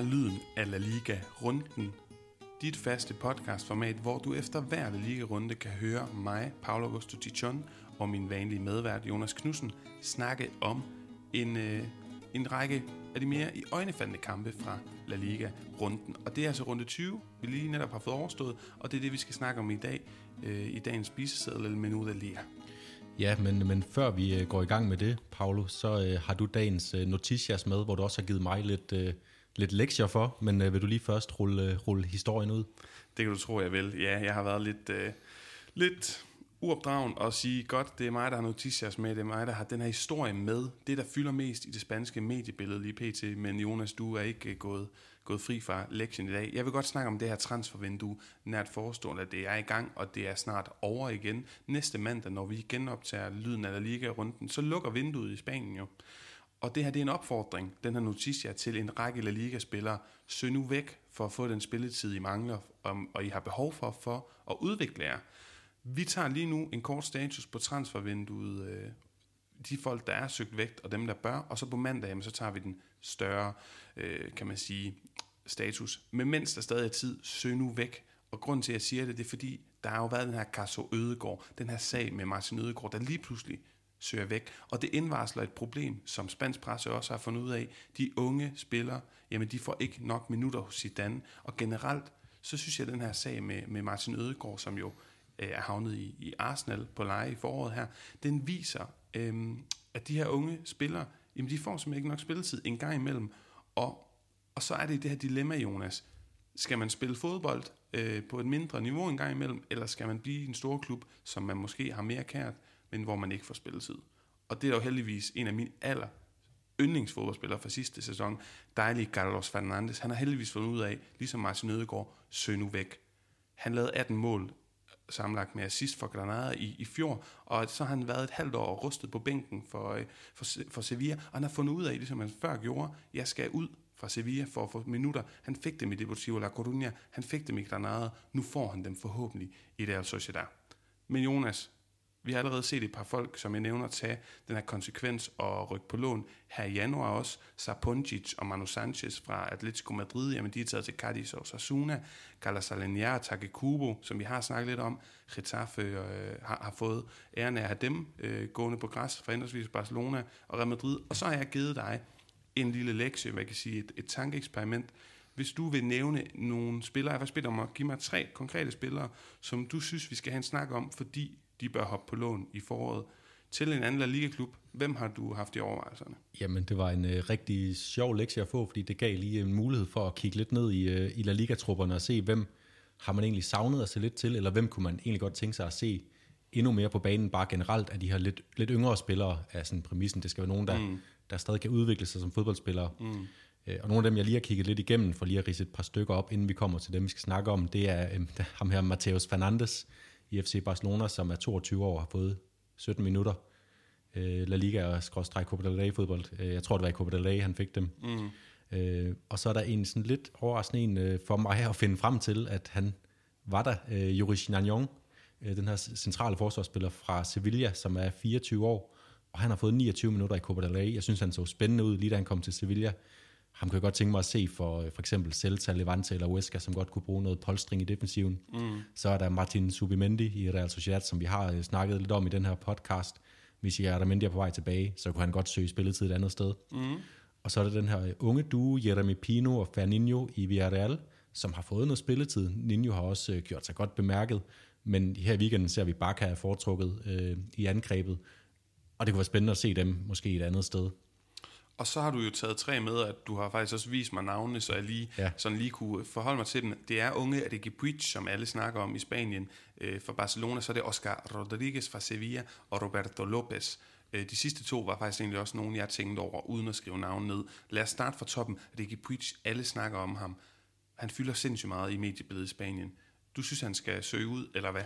er lyden af La Liga Runden. Dit faste podcastformat, hvor du efter hver La Liga Runde kan høre mig, Paolo Augusto Tichon, og min vanlige medvært Jonas Knudsen snakke om en, øh, en række af de mere i øjnefaldende kampe fra La Liga Runden. Og det er altså runde 20, vi lige netop har fået overstået, og det er det, vi skal snakke om i dag, øh, i dagens spiseseddel eller menu de Ja, men, men før vi øh, går i gang med det, Paolo, så øh, har du dagens øh, noticias med, hvor du også har givet mig lidt, øh, lidt lektier for, men øh, vil du lige først rulle, øh, rulle historien ud? Det kan du tro, jeg vil. Ja, jeg har været lidt, øh, lidt uopdragen og sige, godt, det er mig, der har noticias med, det er mig, der har den her historie med. Det, der fylder mest i det spanske mediebillede lige pt. Men Jonas, du er ikke øh, gået, gået fri fra lektien i dag. Jeg vil godt snakke om det her transfervindue nært forestående, at det er i gang, og det er snart over igen. Næste mandag, når vi genoptager lyden af La Liga-runden, så lukker vinduet i Spanien jo. Og det her det er en opfordring, den her noticia, til en række La Liga-spillere. Søg nu væk for at få den spilletid, I mangler, og, og I har behov for, for at udvikle jer. Vi tager lige nu en kort status på transfervinduet, øh, de folk, der er søgt væk, og dem, der bør, og så på mandag, jamen, så tager vi den større, øh, kan man sige, status. Men mens der stadig er tid, søg nu væk. Og grunden til, at jeg siger det, det er fordi, der har jo været den her Carso Ødegård, den her sag med Martin Ødegård, der lige pludselig søger væk. Og det indvarsler et problem, som spansk presse også har fundet ud af. De unge spillere, jamen de får ikke nok minutter hos Zidane. Og generelt, så synes jeg, at den her sag med, med Martin Ødegaard, som jo øh, er havnet i, i Arsenal på leje i foråret her, den viser, øh, at de her unge spillere, jamen de får simpelthen ikke nok spilletid en gang imellem. Og, og så er det det her dilemma, Jonas. Skal man spille fodbold øh, på et mindre niveau en gang imellem, eller skal man blive en stor klub, som man måske har mere kært, men hvor man ikke får spilletid? Og det er jo heldigvis en af mine aller yndlingsfodboldspillere fra sidste sæson, dejlige Carlos Fernandes. Han har heldigvis fundet ud af, ligesom Martin Ødegaard, søg nu væk. Han lavede 18 mål øh, sammenlagt med assist for Granada i, i fjor, og så har han været et halvt år rustet på bænken for, øh, for, for Sevilla, og han har fundet ud af, ligesom han før gjorde, jeg skal ud fra Sevilla for at få minutter. Han fik dem i Deportivo La Coruña, han fik dem i Granada, nu får han dem forhåbentlig i Real Sociedad. Men Jonas, vi har allerede set et par folk, som jeg nævner, tage den her konsekvens og rykke på lån. Her i januar også, Sapunjic og Manu Sanchez fra Atletico Madrid, jamen de er taget til Cadiz og Sasuna. Carlos Alenia og Takekubo, som vi har snakket lidt om, Getafe øh, har, har fået æren af at have dem øh, gående på græs fra henholdsvis Barcelona og Real Madrid. Og så har jeg givet dig en lille lektie, hvad kan sige, et, et tankeeksperiment. Hvis du vil nævne nogle spillere, jeg har spillet om at give mig tre konkrete spillere, som du synes, vi skal have en snak om, fordi de bør hoppe på lån i foråret til en anden La Liga-klub. Hvem har du haft i overvejelserne? Jamen, det var en uh, rigtig sjov lektie at få, fordi det gav lige en mulighed for at kigge lidt ned i, uh, i La Liga-trupperne og se, hvem har man egentlig savnet at se lidt til, eller hvem kunne man egentlig godt tænke sig at se endnu mere på banen, bare generelt af de her lidt, lidt yngre spillere af sådan præmissen. Det skal være nogen, der, mm. der stadig kan udvikle sig som fodboldspillere. Mm. Uh, og nogle af dem, jeg lige har kigget lidt igennem, for lige at rise et par stykker op, inden vi kommer til dem, vi skal snakke om, det er um, ham her, Mateus Fernandes, i FC Barcelona, som er 22 år og har fået 17 minutter. Øh, La Liga og skråstrej Copa del Rey fodbold. Øh, jeg tror, det var i Copa del Rey, han fik dem. Mm. Øh, og så er der en sådan lidt overraskende en øh, for mig at finde frem til, at han var der, øh, Joris Nagnon, øh, den her centrale forsvarsspiller fra Sevilla, som er 24 år, og han har fået 29 minutter i Copa del Rey. Jeg synes, han så spændende ud, lige da han kom til Sevilla ham kan jeg godt tænke mig at se for for eksempel Celta, Levante eller Huesca, som godt kunne bruge noget polstring i defensiven. Mm. Så er der Martin Subimendi i Real Sociedad, som vi har øh, snakket lidt om i den her podcast. Hvis Jaramendi er på vej tilbage, så kunne han godt søge spilletid et andet sted. Mm. Og så er der den her unge duo, Jeremy Pino og Fernino i Villarreal, som har fået noget spilletid. Nino har også øh, gjort sig godt bemærket, men her i weekenden ser vi Barca er foretrukket øh, i angrebet, og det kunne være spændende at se dem måske et andet sted. Og så har du jo taget tre med, at du har faktisk også vist mig navnene, så jeg lige, ja. sådan lige kunne forholde mig til dem. Det er unge Adegi Puig, som alle snakker om i Spanien. Øh, for Barcelona, så er det Oscar Rodriguez fra Sevilla og Roberto Lopez. Øh, de sidste to var faktisk egentlig også nogen, jeg tænkte over, uden at skrive navn ned. Lad os starte fra toppen. Puig, alle snakker om ham. Han fylder sindssygt meget i mediebilledet i Spanien. Du synes, han skal søge ud, eller hvad?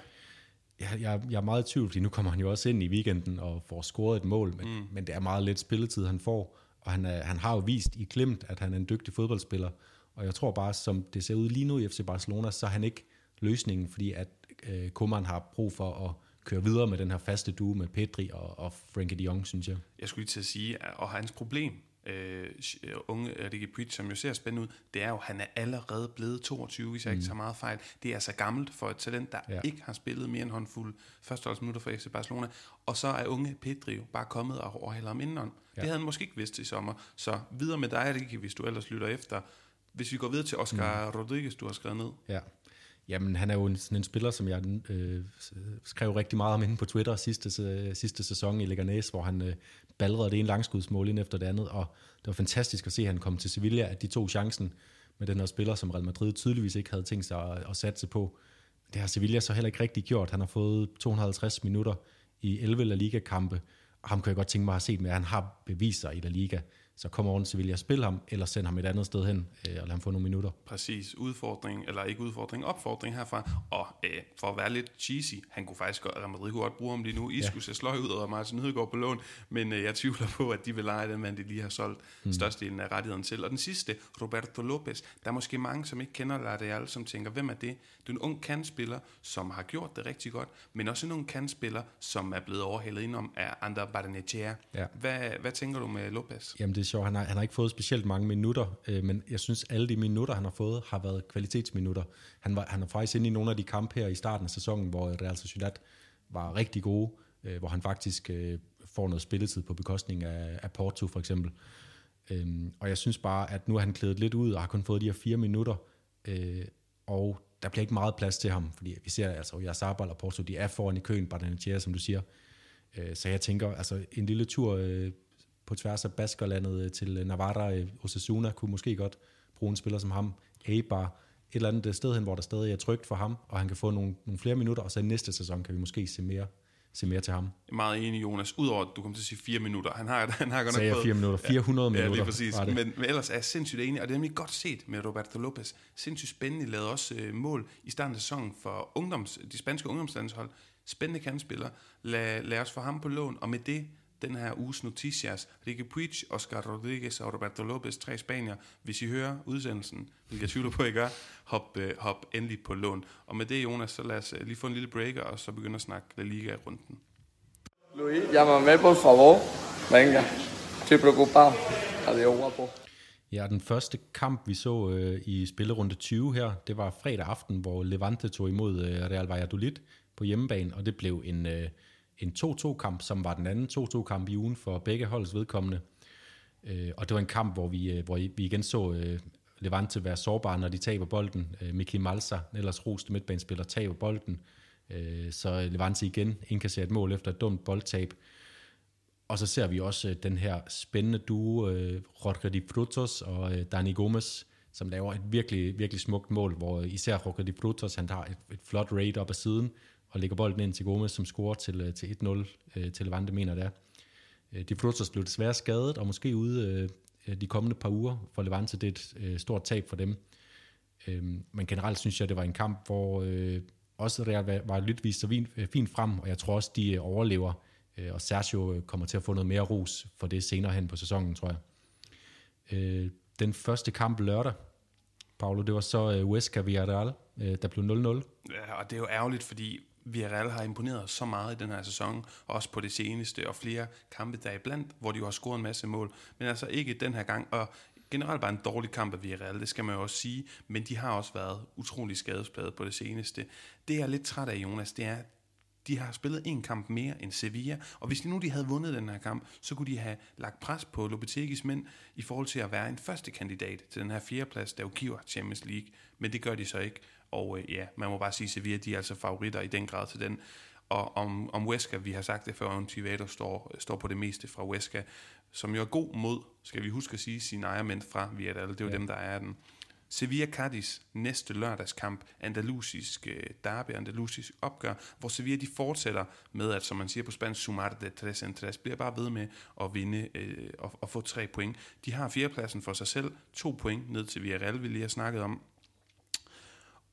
jeg, jeg, jeg er meget i tvivl, fordi nu kommer han jo også ind i weekenden og får scoret et mål, men, mm. men det er meget lidt spilletid, han får. Og han, er, han har jo vist i Klimt, at han er en dygtig fodboldspiller. Og jeg tror bare, som det ser ud lige nu i FC Barcelona, så er han ikke løsningen, fordi at øh, Koeman har brug for at køre videre med den her faste due med Pedri og, og Frenkie de Jong, synes jeg. Jeg skulle lige til at sige, og hans problem, øh, unge Ricky Puig, som jo ser spændende ud, det er jo, at han er allerede blevet 22, hvis jeg mm. ikke tager meget fejl. Det er så gammelt for et talent, der ja. ikke har spillet mere end håndfuld minutter for FC Barcelona. Og så er unge Pedri jo bare kommet og overhælder ham indenom. Ja. Det havde han måske ikke vidst i sommer. Så videre med dig, Ricky, hvis du ellers lytter efter. Hvis vi går videre til Oscar mm. Rodriguez, du har skrevet ned. Ja. Jamen, han er jo en, sådan en spiller, som jeg øh, skrev rigtig meget om inde på Twitter sidste, øh, sidste sæson i Leganés, hvor han øh, balrede det ene langskudsmål ind efter det andet, og det var fantastisk at se, at han kom til Sevilla, at de tog chancen med den her spiller, som Real Madrid tydeligvis ikke havde tænkt sig at, at satse på. Det har Sevilla så heller ikke rigtig gjort. Han har fået 250 minutter i 11 La Liga-kampe, og ham kan jeg godt tænke mig at have set med, at han har beviser i La Liga så kommer over til Sevilla og spille ham, eller sende ham et andet sted hen, øh, og lade ham få nogle minutter. Præcis. Udfordring, eller ikke udfordring, opfordring herfra. Og øh, for at være lidt cheesy, han kunne faktisk godt, Real Madrid kunne godt bruge ham lige nu. I ja. skulle se sløj ud over Martin Hedegaard på lån, men øh, jeg tvivler på, at de vil lege den mand, de lige har solgt mm. størstedelen af rettigheden til. Og den sidste, Roberto Lopez, der er måske mange, som ikke kender Ladeal, som tænker, hvem er det? Det er en ung kandspiller, som har gjort det rigtig godt, men også en ung kandspiller, som er blevet overhældet indenom af Ander Barnechea. Ja. Hvad, hvad tænker du med Lopez? Jamen det er sjovt, han har, han har ikke fået specielt mange minutter, øh, men jeg synes, alle de minutter, han har fået, har været kvalitetsminutter. Han, var, han er faktisk inde i nogle af de kampe her i starten af sæsonen, hvor Real Sociedad var rigtig gode, øh, hvor han faktisk øh, får noget spilletid på bekostning af, af Porto for eksempel. Øh, og jeg synes bare, at nu er han klædet lidt ud og har kun fået de her fire minutter, øh, og der bliver ikke meget plads til ham, fordi vi ser altså, at Sabal og Porto, de er foran i køen, Bardanetier, som du siger. Øh, så jeg tænker, altså en lille tur øh, på tværs af Baskerlandet øh, til Navarra, Osasuna kunne måske godt bruge en spiller som ham. Eibar, et eller andet sted hen, hvor der stadig er trygt for ham, og han kan få nogle, nogle flere minutter, og så i næste sæson kan vi måske se mere se mere til ham. Jeg er meget enig, Jonas. Udover at du kommer til at sige fire minutter. Han har, han har godt nok fået... fire minutter. 400 ja, minutter. Ja, lige præcis. Men, men, ellers er jeg sindssygt enig, og det er nemlig godt set med Roberto Lopez. Sindssygt spændende. Lavede også uh, mål i starten af sæsonen for ungdoms, de spanske ungdomslandshold. Spændende kandspiller. Lad, lad os få ham på lån, og med det den her uges noticias. Ricky Puig, Oscar Rodriguez og Roberto Lopez, tre spanier. Hvis I hører udsendelsen, hvilket jeg tvivler på, at I gør, hop, uh, hop endelig på lån. Og med det, Jonas, så lad os uh, lige få en lille breaker, og så begynde at snakke La Liga-runden. Luis, llámame por favor. Venga, estoy preocupado. Adiós, guapo. Ja, den første kamp, vi så øh, i spillerunde 20 her, det var fredag aften, hvor Levante tog imod øh, Real Valladolid på hjemmebane, og det blev en, øh, en 2-2-kamp, som var den anden 2-2-kamp i ugen for begge holds vedkommende. Øh, og det var en kamp, hvor vi, øh, hvor vi igen så øh, Levante være sårbare, når de taber bolden. Øh, Miki Malsa, ellers roste midtbanespiller, taber bolden. Øh, så Levante igen indkasserer et mål efter et dumt boldtab. Og så ser vi også øh, den her spændende duo, øh, Rodrigo Di Frutos og øh, Dani Gomes, som laver et virkelig, virkelig smukt mål, hvor især Rodrigo Di Frutos, han tager et, et flot raid op ad siden, og lægger bolden ind til Gomes, som scorer til, øh, til 1-0 øh, til Levante, mener det er. Øh, Di Frutos blev desværre skadet, og måske ude øh, øh, de kommende par uger for Levante. Det er et øh, stort tab for dem. Øh, men generelt synes jeg, det var en kamp, hvor øh, også Real var, var lidt så fint, øh, fint frem, og jeg tror også, de øh, overlever. Øh, og Sergio øh, kommer til at få noget mere ros for det senere hen på sæsonen, tror jeg. Øh, den første kamp lørdag, Paolo, det var så øh, Huesca Villarreal, øh, der blev 0-0. Ja, og det er jo ærgerligt, fordi Villarreal har imponeret så meget i den her sæson, også på det seneste, og flere kampe der iblandt, hvor de jo har scoret en masse mål, men altså ikke den her gang, og generelt bare en dårlig kamp af Villarreal, det skal man jo også sige, men de har også været utrolig skadespladet på det seneste. Det jeg er lidt træt af, Jonas, det er, de har spillet en kamp mere end Sevilla, og hvis de nu de havde vundet den her kamp, så kunne de have lagt pres på Lopetegis mænd i forhold til at være en første kandidat til den her fjerdeplads, der jo giver Champions League, men det gør de så ikke. Og øh, ja, man må bare sige, at Sevilla de er altså favoritter i den grad til den. Og om, om Wesker, vi har sagt det før, om Tivato står, står på det meste fra Wesker, som jo er god mod, skal vi huske at sige, sine ejermænd fra Villarreal. Det er jo ja. dem, der er den. Sevilla Cadiz næste lørdagskamp, andalusisk øh, derby, andalusisk opgør, hvor Sevilla de fortsætter med, at som man siger på spansk, sumar de tres en tres, bliver bare ved med at vinde øh, og, og få tre point. De har fjerdepladsen for sig selv, to point ned til Villarreal, vi lige har snakket om,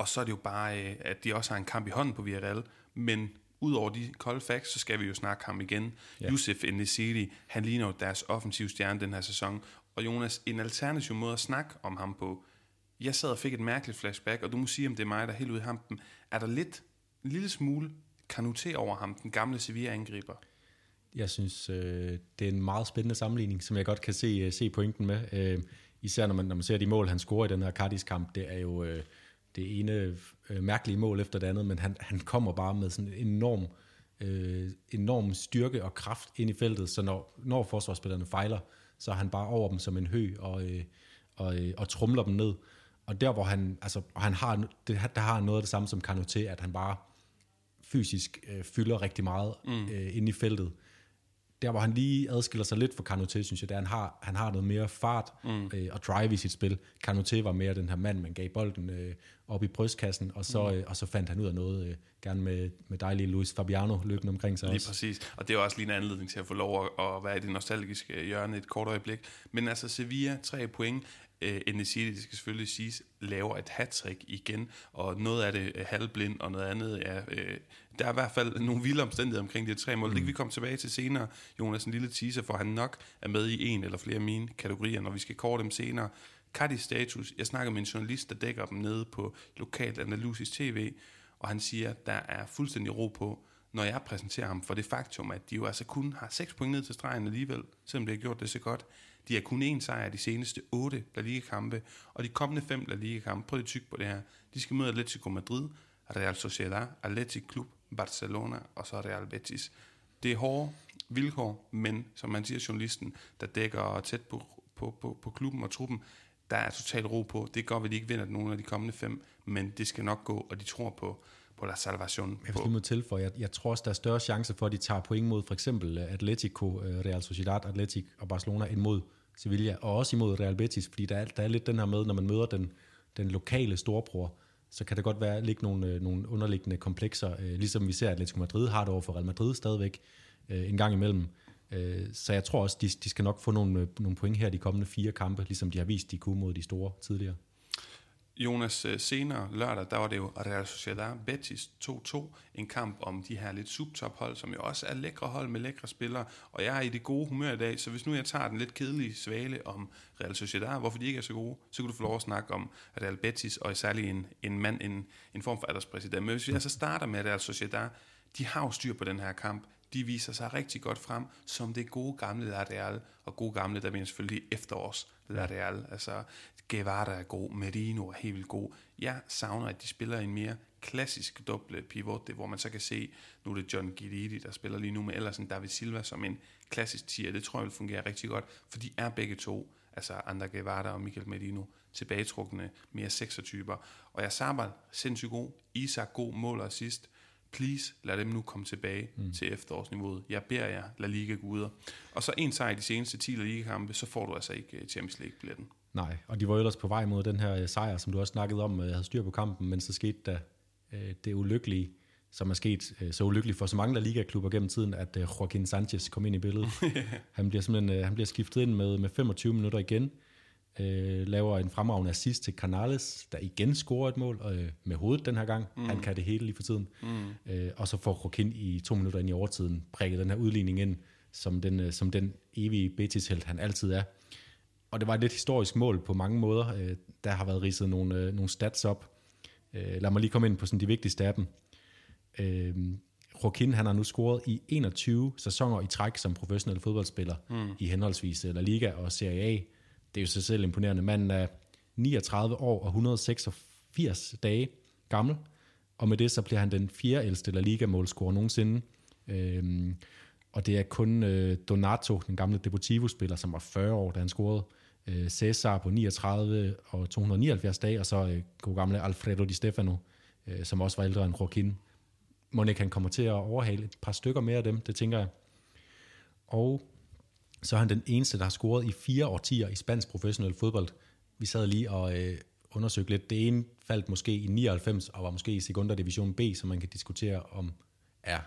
og så er det jo bare, øh, at de også har en kamp i hånden på Villarreal, men Udover de kolde facts, så skal vi jo snakke ham igen. Ja. Yusuf Enesiri, han ligner jo deres offensiv stjerne den her sæson. Og Jonas, en alternativ måde at snakke om ham på. Jeg sad og fik et mærkeligt flashback, og du må sige, om det er mig, der er helt ude i hampen. Er der lidt, en lille smule kanuté over ham, den gamle Sevilla-angriber? jeg synes, øh, det er en meget spændende sammenligning, som jeg godt kan se, øh, se pointen med. Øh, især når man, når man ser de mål, han scorer i den her Cardis-kamp, det er jo øh, det ene øh, mærkelige mål efter det andet, men han, han kommer bare med sådan en enorm, øh, enorm styrke og kraft ind i feltet, så når, når forsvarsspillerne fejler, så er han bare over dem som en hø og, øh, og, øh, og trumler dem ned. Og der hvor han, altså, han har, det, der har noget af det samme som Kanute, at han bare fysisk øh, fylder rigtig meget mm. øh, inde i feltet. Der hvor han lige adskiller sig lidt fra Kanute, synes jeg, det er, at han har, han har noget mere fart mm. øh, og drive i sit spil. Kanute var mere den her mand, man gav bolden øh, op i brystkassen, og så, mm. øh, og så fandt han ud af noget, øh, gerne med, med dejlige Luis Fabiano løbende omkring sig Lige også. præcis. Og det er også lige en anledning til at få lov at, at være i det nostalgiske hjørne et kort øjeblik. Men altså Sevilla, tre point. Øh, Enesidi, det skal selvfølgelig siges, laver et hat igen, og noget af det er halvblind, og noget andet er... Øh, der er i hvert fald nogle vilde omstændigheder omkring de tre mål. Mm. Det kan vi komme tilbage til senere. Jonas, en lille teaser, for han nok er med i en eller flere af mine kategorier, når vi skal kåre dem senere. Cardi status. Jeg snakker med en journalist, der dækker dem nede på lokalt andalusisk tv, og han siger, at der er fuldstændig ro på, når jeg præsenterer ham for det faktum, at de jo altså kun har 6 point ned til stregen alligevel, selvom de har gjort det så godt. De har kun én sejr de seneste 8 La Liga-kampe, og de kommende 5 La Liga-kampe, prøv at tykke på det her, de skal møde Atletico Madrid, Real Sociedad, Athletic Club, Barcelona og så Real Betis. Det er hårde vilkår, men som man siger journalisten, der dækker tæt på, på, på, på klubben og truppen, der er totalt ro på. Det går, at de ikke vinder nogen af de kommende fem, men det skal nok gå, og de tror på, på La Salvation. Jeg vil lige tilføje, jeg, jeg tror også, der er større chance for, at de tager point mod for eksempel Atletico, øh, Real Sociedad, Atletico og Barcelona, end mod Sevilla, og også imod Real Betis, fordi der er, der er lidt den her med, når man møder den, den lokale storbror, så kan det godt være ligge nogle, øh, nogle underliggende komplekser, øh, ligesom vi ser, at Atletico Madrid har det over for Real Madrid stadigvæk øh, en gang imellem. Øh, så jeg tror også, de, de skal nok få nogle, øh, nogle point her de kommende fire kampe, ligesom de har vist, de kunne mod de store tidligere. Jonas, øh, senere lørdag, der var det jo Real Sociedad Betis 2-2, en kamp om de her lidt subtophold, som jo også er lækre hold med lækre spillere, og jeg er i det gode humør i dag, så hvis nu jeg tager den lidt kedelige svale om Real Sociedad, hvorfor de ikke er så gode, så kan du få lov at snakke om Real Betis, og særlig en, en mand, en, en form for alderspræsident. Men hvis vi altså starter med Real Sociedad, de har jo styr på den her kamp, de viser sig rigtig godt frem som det gode gamle La Real, og gode gamle, der mener selvfølgelig efterårs La Real. Altså, Guevara er god, Merino er helt vildt god. Jeg savner, at de spiller en mere klassisk doble pivot, hvor man så kan se, nu er det John Guidi, der spiller lige nu med ellers en David Silva som en klassisk tier. Det tror jeg vil fungere rigtig godt, for de er begge to, altså Ander Guevara og Michael Merino, tilbagetrukne mere seksertyper. Og jeg sabber sindssygt god, Isak god mål og assist, please lad dem nu komme tilbage mm. til efterårsniveauet. Jeg beder jer, La Liga guder. Og så en sejr i de seneste 10 La Liga-kampe, så får du altså ikke øh, Champions League-billetten. Nej, og de var ellers på vej mod den her øh, sejr, som du også snakkede om, havde styr på kampen, men så skete der øh, det ulykkelige, som er sket øh, så ulykkeligt for så mange La Liga-klubber gennem tiden, at øh, Joaquin Sanchez kom ind i billedet. han bliver simpelthen øh, han bliver skiftet ind med, med 25 minutter igen, øh, laver en fremragende assist til Canales, der igen scorer et mål øh, med hovedet den her gang. Mm. Han kan det hele lige for tiden. Mm. Øh, og så får Joaquin i to minutter ind i overtiden prikket den her udligning ind, som den, øh, som den evige Betis-held han altid er. Og det var et lidt historisk mål på mange måder. Øh, der har været ridset nogle, øh, nogle stats op. Øh, lad mig lige komme ind på sådan de vigtigste af dem. Øh, Joaquin, han har nu scoret i 21 sæsoner i træk som professionel fodboldspiller mm. i henholdsvis La Liga og Serie A det er jo sig selv imponerende. Manden er 39 år og 186 dage gammel, og med det så bliver han den fjerde ældste La Liga-målscorer nogensinde. Øhm, og det er kun øh, Donato, den gamle Deportivo-spiller, som var 40 år, da han scorede. Øh, Cæsar på 39 og 279 dage, og så øh, god gamle Alfredo Di Stefano, øh, som også var ældre end Joaquin. Monik han kommer til at overhale et par stykker mere af dem, det tænker jeg. Og så er han den eneste, der har scoret i fire årtier i spansk professionel fodbold. Vi sad lige og øh, undersøgte lidt. Det ene faldt måske i 99 og var måske i sekunderdivision B, som man kan diskutere om er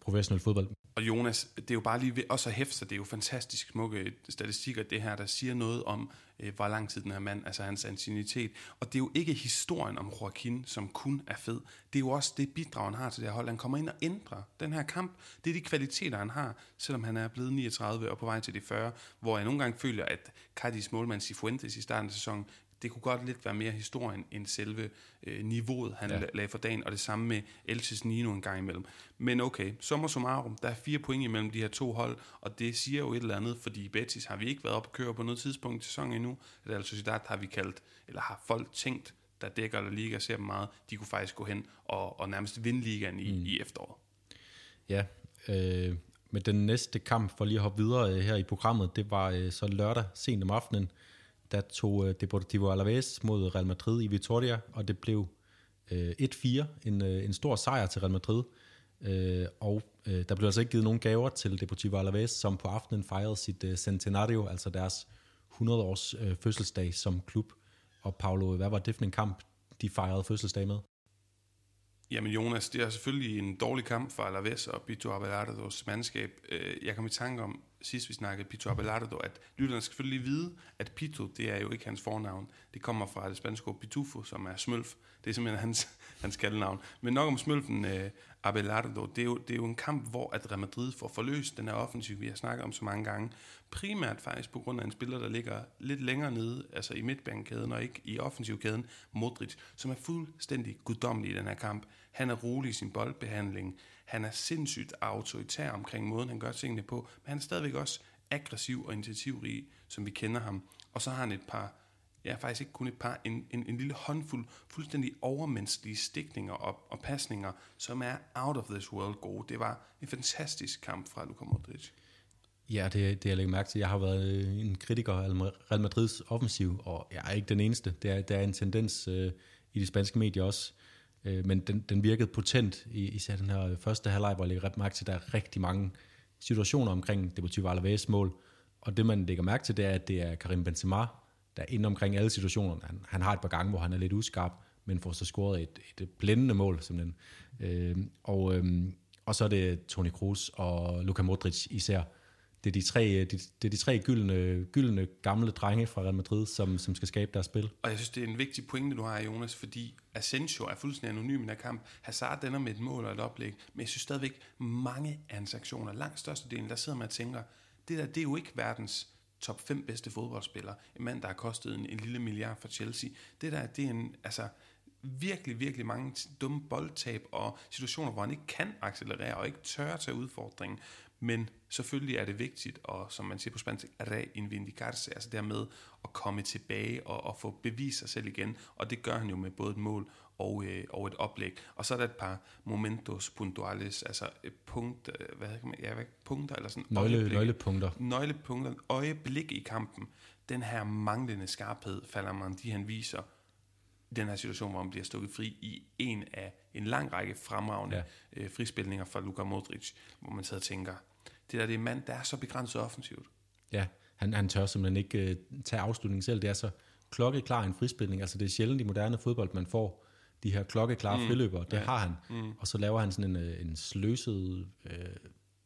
professionel fodbold. Og Jonas, det er jo bare lige ved også at hæfte sig, det er jo fantastisk smukke statistikker, det her, der siger noget om, øh, hvor lang tid den her mand, altså hans ancienitet. Og det er jo ikke historien om Joaquin, som kun er fed. Det er jo også det bidrag, han har til det her hold. Han kommer ind og ændrer den her kamp. Det er de kvaliteter, han har, selvom han er blevet 39 og på vej til de 40, hvor jeg nogle gange føler, at Cardis målmand Sifuentes i starten af sæsonen, det kunne godt lidt være mere historien end selve øh, niveauet, han Ja. lagde for dagen, og det samme med Elches Nino en gang imellem. Men okay, summa summarum, der er fire point imellem de her to hold, og det siger jo et eller andet, fordi Betis har vi ikke været op at køre på noget tidspunkt i sæsonen endnu. Real Sociedad har vi kaldt, eller har folk tænkt, der dækker La Liga ser dem meget, de kunne faktisk gå hen og, og nærmest vinde ligaen i, mm. i efteråret. Ja, øh, med den næste kamp, for lige at hoppe videre øh, her i programmet, det var øh, så lørdag sent om aftenen, der tog øh, Deportivo Alaves mod Real Madrid i Vitoria, og det blev øh, 1-4, en, øh, en stor sejr til Real Madrid. Øh, og øh, der blev altså ikke givet nogen gaver til Deportivo Alaves, som på aftenen fejrede sit øh, centenario, altså deres 100-års øh, fødselsdag som klub. Og Paolo, hvad var det for en kamp, de fejrede fødselsdag med? Jamen Jonas, det er selvfølgelig en dårlig kamp for Alaves og Bito Abelardos mandskab. Øh, jeg kom i tanke om, sidst vi snakkede Pito Abelardo, at lytterne skal selvfølgelig vide, at Pito, det er jo ikke hans fornavn. Det kommer fra det spanske ord Pitufo, som er smølf. Det er simpelthen hans, hans kaldenavn. Men nok om smølfen øh, Abelardo. Det er, jo, det er jo en kamp, hvor at Real Madrid får forløst den her offensiv, vi har snakket om så mange gange. Primært faktisk på grund af en spiller, der ligger lidt længere nede, altså i midtbanekæden og ikke i offensivkæden, Modric, som er fuldstændig guddommelig i den her kamp. Han er rolig i sin boldbehandling. Han er sindssygt autoritær omkring måden, han gør tingene på. Men han er stadigvæk også aggressiv og initiativrig, som vi kender ham. Og så har han et par, ja faktisk ikke kun et par, en, en, en lille håndfuld fuldstændig overmenneskelige stikninger og, og pasninger, som er out of this world gode. Det var en fantastisk kamp fra Luka Modric. Ja, det, det jeg lægger mærke til. Jeg har været øh, en kritiker af Real Madrids offensiv, og jeg er ikke den eneste. Det er, der er en tendens øh, i de spanske medier også. Øh, men den, den virkede potent, i, især den her første halvleg, hvor jeg lægger mærke til, at der er rigtig mange situationer omkring Deportivo Alaves mål. Og det, man lægger mærke til, det er, at det er Karim Benzema, der inden omkring alle situationerne. Han, han har et par gange, hvor han er lidt uskarp, men får så scoret et, et blændende mål, simpelthen. Øh, og, øh, og så er det Toni Kroos og Luka Modric især, det er de tre, øh, de, det er de tre gyldne, gyldne gamle drenge fra Real Madrid, som, som skal skabe deres spil. Og jeg synes, det er en vigtig pointe, du har, Jonas, fordi Asensio er fuldstændig anonym i den her kamp. Hazard ender med et mål og et oplæg, men jeg synes stadigvæk, mange af hans aktioner, langt størstedelen, der sidder man og tænker, det der, det er jo ikke verdens top 5 bedste fodboldspillere. En mand, der har kostet en, en lille milliard for Chelsea. Det der, det er en, altså, virkelig, virkelig mange dumme boldtab og situationer, hvor han ikke kan accelerere og ikke tør tage udfordringen. Men selvfølgelig er det vigtigt, og som man siger på spansk, reinvindicarse, altså dermed at komme tilbage og, og få bevist sig selv igen. Og det gør han jo med både et mål og, øh, og et oplæg. Og så er der et par momentos puntuales, altså et punkt, øh, hvad kan man, ja, hvad, punkter eller sådan Nøgle, øjeblikke. nøglepunkter. nøglepunkter, øjeblik i kampen. Den her manglende skarphed, falder man de han viser, i den her situation, hvor han bliver stukket fri i en af en lang række fremragende ja. øh, frispilninger fra Luka Modric, hvor man sidder og tænker, det der det er en mand, der er så begrænset offensivt. Ja, han, han tør simpelthen ikke øh, tage afslutningen selv. Det er så klokkeklar en frispilning. Altså det er sjældent i moderne fodbold, man får de her klokkeklare mm. friløber. Det Ja. har han. Mm. Og så laver han sådan en, øh, en sløset, øh,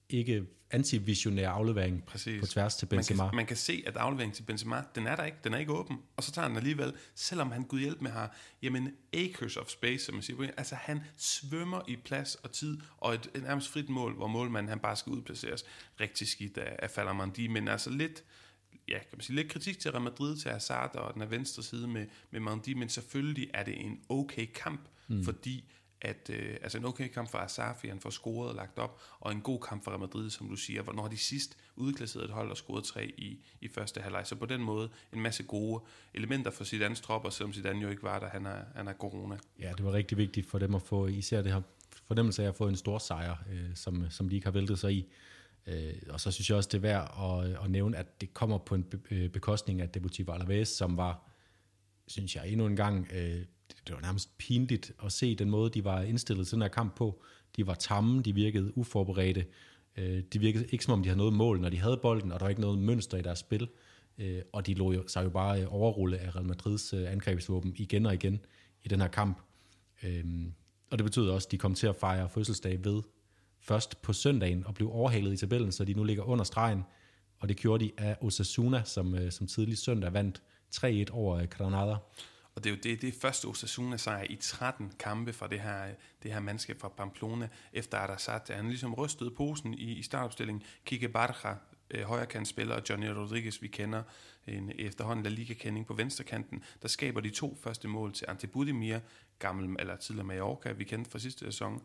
ikke antivisionær aflevering Præcis. på tværs til Man Benzema. kan, man kan se, at afleveringen til Benzema, den er der ikke, den er ikke åben, og så tager han alligevel, selvom han gud hjælp med har, jamen acres of space, som man siger, altså han svømmer i plads og tid, og et, et nærmest frit mål, hvor målmanden han bare skal udplaceres rigtig skidt af, af Falamandi, men altså lidt, ja, kan man sige, lidt kritik til Real Madrid, til Hazard og den her venstre side med, med Mandi, men selvfølgelig er det en okay kamp, mm. fordi at, øh, altså en okay kamp for Asafi, han får scoret og lagt op, og en god kamp for Real Madrid, som du siger, hvornår de sidst udklasserede et hold og scorede tre i, i første halvleg. Så på den måde en masse gode elementer for Zidanes tropper, selvom Zidane jo ikke var der, han er, han er corona. Ja, det var rigtig vigtigt for dem at få, især det her fornemmelse af at få en stor sejr, øh, som, som de ikke har væltet sig i. Øh, og så synes jeg også, det er værd at, at nævne, at det kommer på en be, øh, bekostning af Deportivo Alaves, som var, synes jeg, endnu en gang, øh, det, det var nærmest pinligt at se den måde, de var indstillet til den her kamp på. De var tamme, de virkede uforberedte, øh, de virkede ikke som om, de havde noget mål, når de havde bolden, og der var ikke noget mønster i deres spil. Øh, og de lå jo, sig jo bare øh, overrulle af Real Madrids øh, angrebsvåben igen og igen i den her kamp. Øh, og det betyder også, at de kom til at fejre fødselsdag ved først på søndagen og blev overhalet i tabellen, så de nu ligger under stregen. Og det gjorde de af Osasuna, som, øh, som tidlig søndag vandt 3-1 over øh, Granada. Og det er jo det, det er første Osasuna-sejr i 13 kampe fra det her, det her mandskab fra Pamplona, efter at Assad, han ligesom rystede posen i, i startopstillingen. Kike Barja øh, og Johnny Rodriguez, vi kender, en efterhånden La Liga-kending på venstrekanten, der skaber de to første mål til Ante Budimir, gammel eller tidligere Mallorca, vi kendte fra sidste sæson.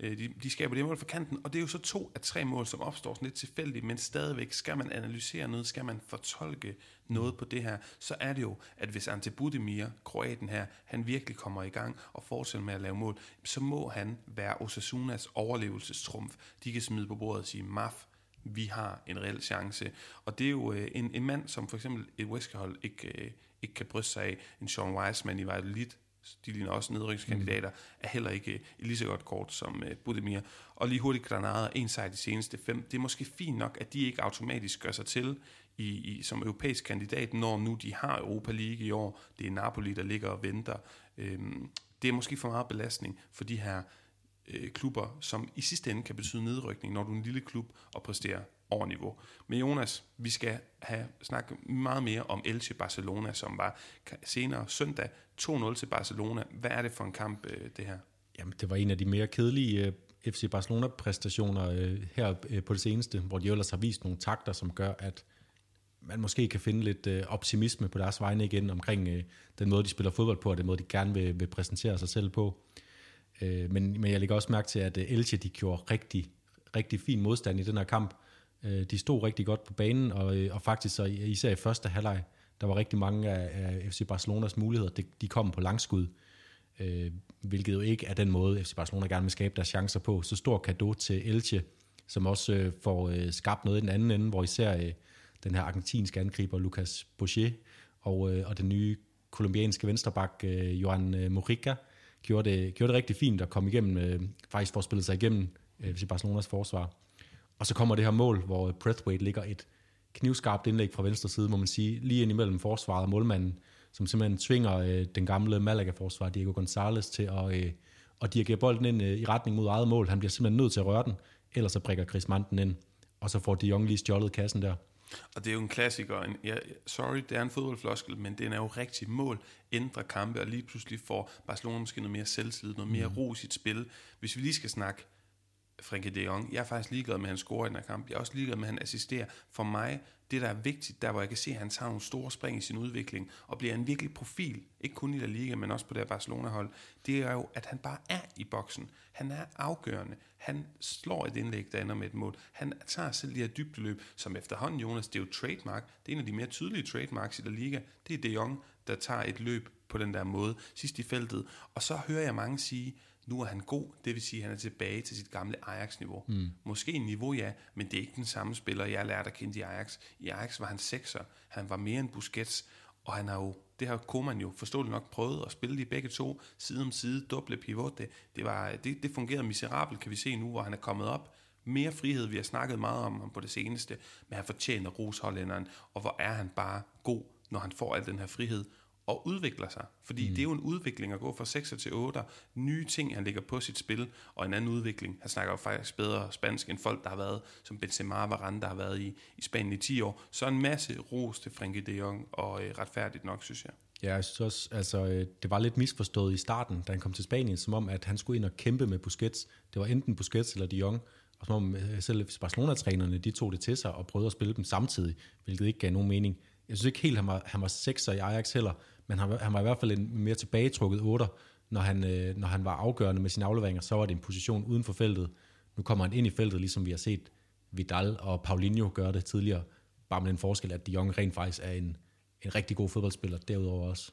Øh, de, de skaber det mål fra kanten, og det er jo så to af tre mål, som opstår sådan lidt tilfældigt, men stadigvæk skal man analysere noget, skal man fortolke noget på det her, så er det jo, at hvis Ante Budimir, kroaten her, han virkelig kommer i gang og fortsætter med at lave mål, så må han være Osasunas overlevelsestrumf. De kan smide på bordet og sige, maf, vi har en reel chance. Og det er jo øh, en, en mand, som for eksempel et Wesker-hold ikke, øh, ikke kan bryste sig af. En Sean Wiseman i Valladolid, de ligner også nedrykskandidater, mm. er heller ikke øh, lige så godt kort som øh, Budimir. Og lige hurtigt Granada, en sejr de seneste fem. Det er måske fint nok, at de ikke automatisk gør sig til i, i, som europæisk kandidat, når nu de har Europa League i år. Det er Napoli, der ligger og venter. Øhm, det er måske for meget belastning for de her øh, klubber, som i sidste ende kan betyde nedrykning, når du er en lille klub og præsterer over niveau. Men Jonas, vi skal have snakket meget mere om Elche Barcelona, som var senere søndag 2-0 til Barcelona. Hvad er det for en kamp, øh, det her? Jamen, det var en af de mere kedelige øh, FC Barcelona-præstationer øh, her på det seneste, hvor de ellers har vist nogle takter, som gør, at man måske kan finde lidt øh, optimisme på deres vegne igen omkring øh, den måde, de spiller fodbold på, og den måde, de gerne vil, vil præsentere sig selv på. Øh, men, men jeg lægger også mærke til, at øh, Elche de gjorde rigtig, rigtig fin modstand i den her kamp. Øh, de stod rigtig godt på banen, og, øh, og faktisk så især i første halvleg, der var rigtig mange af, af FC Barcelonas muligheder, de, de kom på langskud, øh, hvilket jo ikke er den måde, FC Barcelona gerne vil skabe deres chancer på. Så stor kado til Elche, som også øh, får øh, skabt noget i den anden ende, hvor især øh, den her argentinske angriber Lucas Boucher og, øh, og den nye kolumbianske vensterbak øh, Johan øh, Morica gjorde det, gjorde det rigtig fint at komme igennem, øh, faktisk for at spille sig igennem øh, FC Barcelonas forsvar. Og så kommer det her mål, hvor Breathwaite ligger et knivskarpt indlæg fra venstre side, må man sige, lige ind imellem forsvaret og målmanden, som simpelthen tvinger øh, den gamle Malaga-forsvar, Diego González, til at, øh, at dirigere bolden ind øh, i retning mod eget mål. Han bliver simpelthen nødt til at røre den, ellers så brækker Chris Manten ind, og så får de Jong lige stjålet kassen der. Og det er jo en klassiker. En, ja, sorry, det er en fodboldfloskel, men den er jo rigtig mål. Ændre kampe, og lige pludselig får Barcelona måske noget mere selvtillid, noget mere mm. ro i sit spil. Hvis vi lige skal snakke Frenkie de Jong. Jeg er faktisk ligeglad med, at han scorer i den her kamp. Jeg er også ligeglad med, at han assisterer. For mig, det der er vigtigt, der hvor jeg kan se, at han tager nogle store spring i sin udvikling, og bliver en virkelig profil, ikke kun i La Liga, men også på det her Barcelona-hold, det er jo, at han bare er i boksen. Han er afgørende. Han slår et indlæg, der ender med et mål. Han tager selv de her dybdeløb, som efterhånden, Jonas, det er jo trademark. Det er en af de mere tydelige trademarks i La Liga. Det er De Jong, der tager et løb på den der måde, sidst i feltet. Og så hører jeg mange sige, nu er han god, det vil sige, at han er tilbage til sit gamle Ajax-niveau. Mm. Måske en niveau, ja, men det er ikke den samme spiller, jeg lærte at kende i Ajax. I Ajax var han sekser, han var mere end Busquets, og han har jo, det har Koeman jo forståeligt nok prøvet at spille de begge to, side om side, doble pivot. Det, det, var, det, det fungerede miserabelt, kan vi se nu, hvor han er kommet op. Mere frihed, vi har snakket meget om ham på det seneste, men han fortjener ros hollænderen, og hvor er han bare god, når han får al den her frihed, og udvikler sig. Fordi mm. det er jo en udvikling at gå fra 6 til 8. Nye ting, han lægger på sit spil, og en anden udvikling. Han snakker jo faktisk bedre spansk end folk, der har været, som Benzema og Varane, der har været i, i Spanien i 10 år. Så en masse ros til Frenkie de Jong, og øh, retfærdigt nok, synes jeg. Ja, jeg synes også, altså, øh, det var lidt misforstået i starten, da han kom til Spanien, som om, at han skulle ind og kæmpe med Busquets. Det var enten Busquets eller de Jong, og som om øh, selv Barcelona-trænerne, de tog det til sig og prøvede at spille dem samtidig, hvilket ikke gav nogen mening. Jeg synes ikke helt, han var, han var sekser i Ajax heller, men han, han var i hvert fald en mere tilbagetrukket otter, når han, øh, når han var afgørende med sine afleveringer, så var det en position uden for feltet. Nu kommer han ind i feltet, ligesom vi har set Vidal og Paulinho gøre det tidligere, bare med den forskel, at de Jong rent faktisk er en, en rigtig god fodboldspiller derudover også.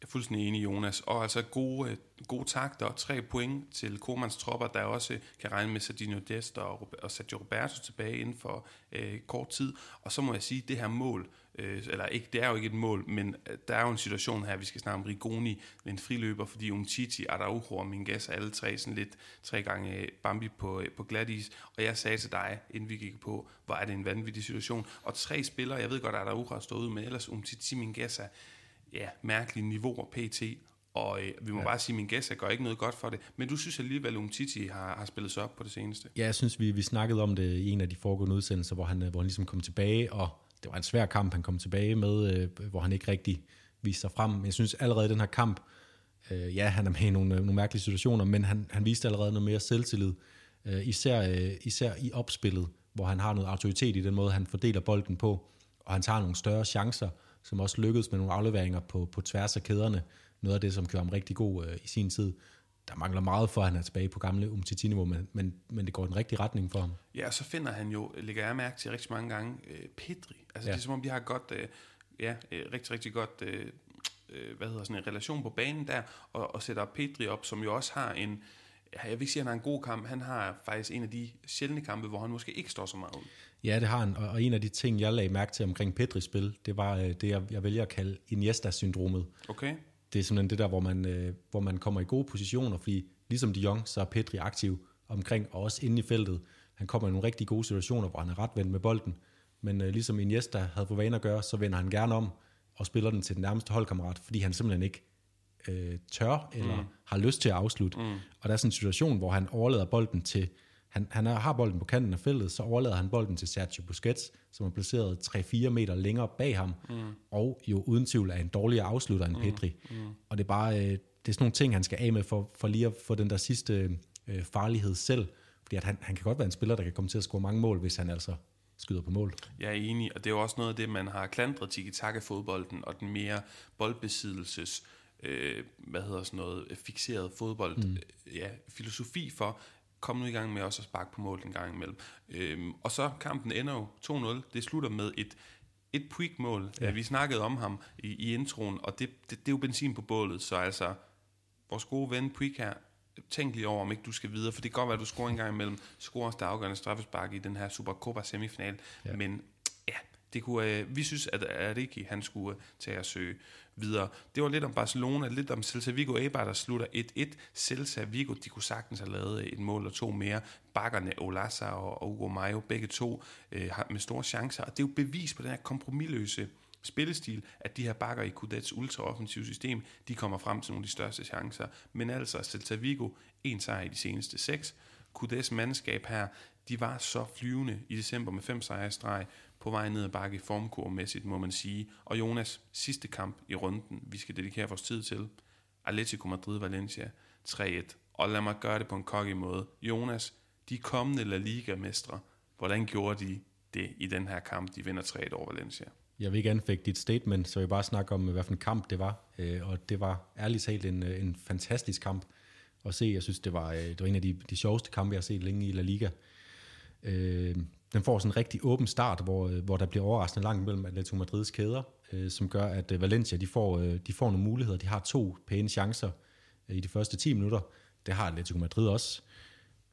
Jeg er fuldstændig enig, Jonas. Og altså gode, øh, gode takter, og tre point til Komans tropper, der også øh, kan regne med Sardinio Dest og, og Sergio Roberto tilbage inden for øh, kort tid. Og så må jeg sige, det her mål, øh, eller ikke, det er jo ikke et mål, men øh, der er jo en situation her, vi skal snakke om Rigoni en friløber, fordi Umtiti, Araujo og Mingas er alle tre sådan lidt tre gange Bambi på, på glatis. Og jeg sagde til dig, inden vi gik på, hvor er det en vanvittig situation. Og tre spillere, jeg ved godt, at Araujo har stået ud, men ellers Umtiti, Mingas er ja, mærkelige niveauer pt. Og øh, vi må ja. bare sige, at min gæst gør ikke noget godt for det. Men du synes alligevel, at Umtiti har, har spillet sig op på det seneste? Ja, jeg synes, vi, vi snakkede om det i en af de foregående udsendelser, hvor han, hvor han ligesom kom tilbage, og det var en svær kamp, han kom tilbage med, øh, hvor han ikke rigtig viste sig frem. Men jeg synes allerede den her kamp, øh, ja, han er med i nogle, nogle mærkelige situationer, men han, han viste allerede noget mere selvtillid, øh, især, øh, især i opspillet, hvor han har noget autoritet i den måde, han fordeler bolden på, og han tager nogle større chancer, som også lykkedes med nogle afleveringer på, på tværs af kæderne. Noget af det, som gjorde ham rigtig god øh, i sin tid. Der mangler meget for, at han er tilbage på gamle Umtiti-niveau, men, men, men det går i den rigtige retning for ham. Ja, og så finder han jo, lægger jeg mærke til rigtig mange gange, øh, Pedri. Altså ja. Det er som om, de har godt, øh, ja, øh, rigtig, rigtig godt, øh, øh, hvad hedder sådan en relation på banen der, og, og sætter Pedri op, som jo også har en, ja, jeg vil ikke sige, at han har en god kamp, han har faktisk en af de sjældne kampe, hvor han måske ikke står så meget ud. Ja, det har han, og, en af de ting, jeg lagde mærke til omkring Pedris spil, det var øh, det, jeg, jeg vælger at kalde Iniesta-syndromet. Okay? det er simpelthen det der, hvor man, øh, hvor man kommer i gode positioner, fordi ligesom de Jong, så er Petri aktiv omkring, og også inde i feltet. Han kommer i nogle rigtig gode situationer, hvor han er retvendt med bolden, men øh, ligesom Iniesta havde for vane at gøre, så vender han gerne om og spiller den til den nærmeste holdkammerat, fordi han simpelthen ikke øh, tør eller mm. har lyst til at afslutte. Mm. Og der er sådan en situation, hvor han overlader bolden til, han, han har bolden på kanten af feltet, så overlader han bolden til Sergio Busquets, som er placeret 3-4 meter længere bag ham, mm. og jo uden tvivl er en dårligere afslutter end Pedri. Mm. Og det er bare, øh, det er sådan nogle ting, han skal af med for, for lige at få den der sidste øh, farlighed selv. Fordi at han, han kan godt være en spiller, der kan komme til at score mange mål, hvis han altså skyder på mål. Jeg er enig, og det er jo også noget af det, man har klandret tiki-taka-fodbolden og den mere boldbesiddelses, øh, hvad hedder sådan noget, øh, fixeret fodbold, mm. ja, filosofi for, kom nu i gang med også at sparke på mål en gang imellem. Øhm, og så kampen ender jo 2-0. Det slutter med et et Puig-mål. Ja. Vi snakkede om ham i, i introen, og det, det, det er jo benzin på bålet, så altså, vores gode ven Puig her, tænk lige over, om ikke du skal videre, for det kan godt være, at du scorer en gang imellem, scorer også det afgørende straffespark i den her Supercopa semifinal, ja. men det kunne, øh, vi synes, at Ariki, han skulle øh, tage og søge videre. Det var lidt om Barcelona, lidt om Celta Vigo Eibar, der slutter 1-1. Celta Vigo, de kunne sagtens have lavet et mål og to mere. Bakkerne, Olasa og, og Hugo Mayo, begge to øh, har med store chancer, og det er jo bevis på den her kompromilløse spillestil, at de her bakker i Kudets ultraoffensive system, de kommer frem til nogle af de største chancer. Men altså, Celta Vigo, en sejr i de seneste seks. Kudets mandskab her, de var så flyvende i december med fem sejre i streg, på vej ned ad bakke i formkurmæssigt, må man sige. Og Jonas, sidste kamp i runden, vi skal dedikere vores tid til. Atletico Madrid-Valencia 3-1. Og lad mig gøre det på en kokke måde. Jonas, de kommende La Liga-mestre, hvordan gjorde de det i den her kamp? De vinder 3-1 over Valencia. Jeg vil ikke anfægte dit statement, så jeg bare snakke om, hvad for en kamp det var. Øh, og det var ærligt talt en, øh, en fantastisk kamp at se. Jeg synes, det var, øh, det var en af de, de sjoveste kampe, jeg har set længe i La Liga. Øh, Den får sådan en rigtig åben start, hvor, øh, hvor der bliver overraskende langt mellem Atletico Madrids kæder, øh, som gør, at øh, Valencia de får, øh, de får nogle muligheder. De har to pæne chancer øh, i de første 10 minutter. Det har Atletico Madrid også.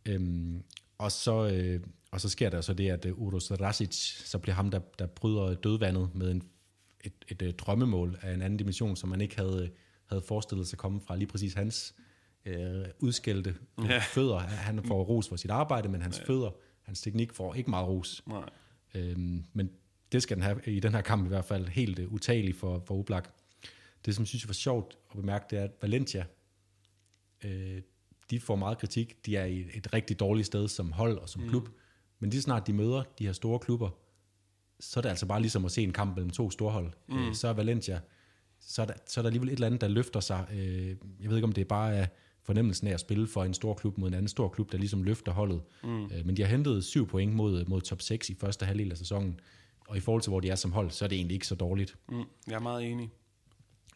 Øhm, og, så, øh, og så sker der så det, at øh, Uros Rasic så bliver ham, der, der bryder dødvandet med en, et, et, et drømmemål af en anden dimension, som man ikke havde, havde forestillet sig komme fra lige præcis hans øh, udskældte ja. fødder. Han får ros for sit arbejde, men hans ja. fødder, hans teknik får ikke meget ros. Nej. Øhm, men det skal den have i den her kamp i hvert fald helt uh, utageligt for, for Oblak. Det, som jeg synes var sjovt at bemærke, det er, at Valencia, øh, de får meget kritik. De er i et rigtig dårligt sted som hold og som klub. Men lige snart de møder de her store klubber, så er det altså bare ligesom at se en kamp mellem to storhold. Mm. Øh, så er Valencia, så er, der, så er der alligevel et eller andet, der løfter sig. Øh, jeg ved ikke, om det er bare er fornemmelsen af at spille for en stor klub mod en anden stor klub, der ligesom løfter holdet. Mm. Øh, men de har hentet syv point mod, mod top 6 i første halvdel af sæsonen. Og i forhold til, hvor de er som hold, så er det egentlig ikke så dårligt. Mm, jeg er meget enig.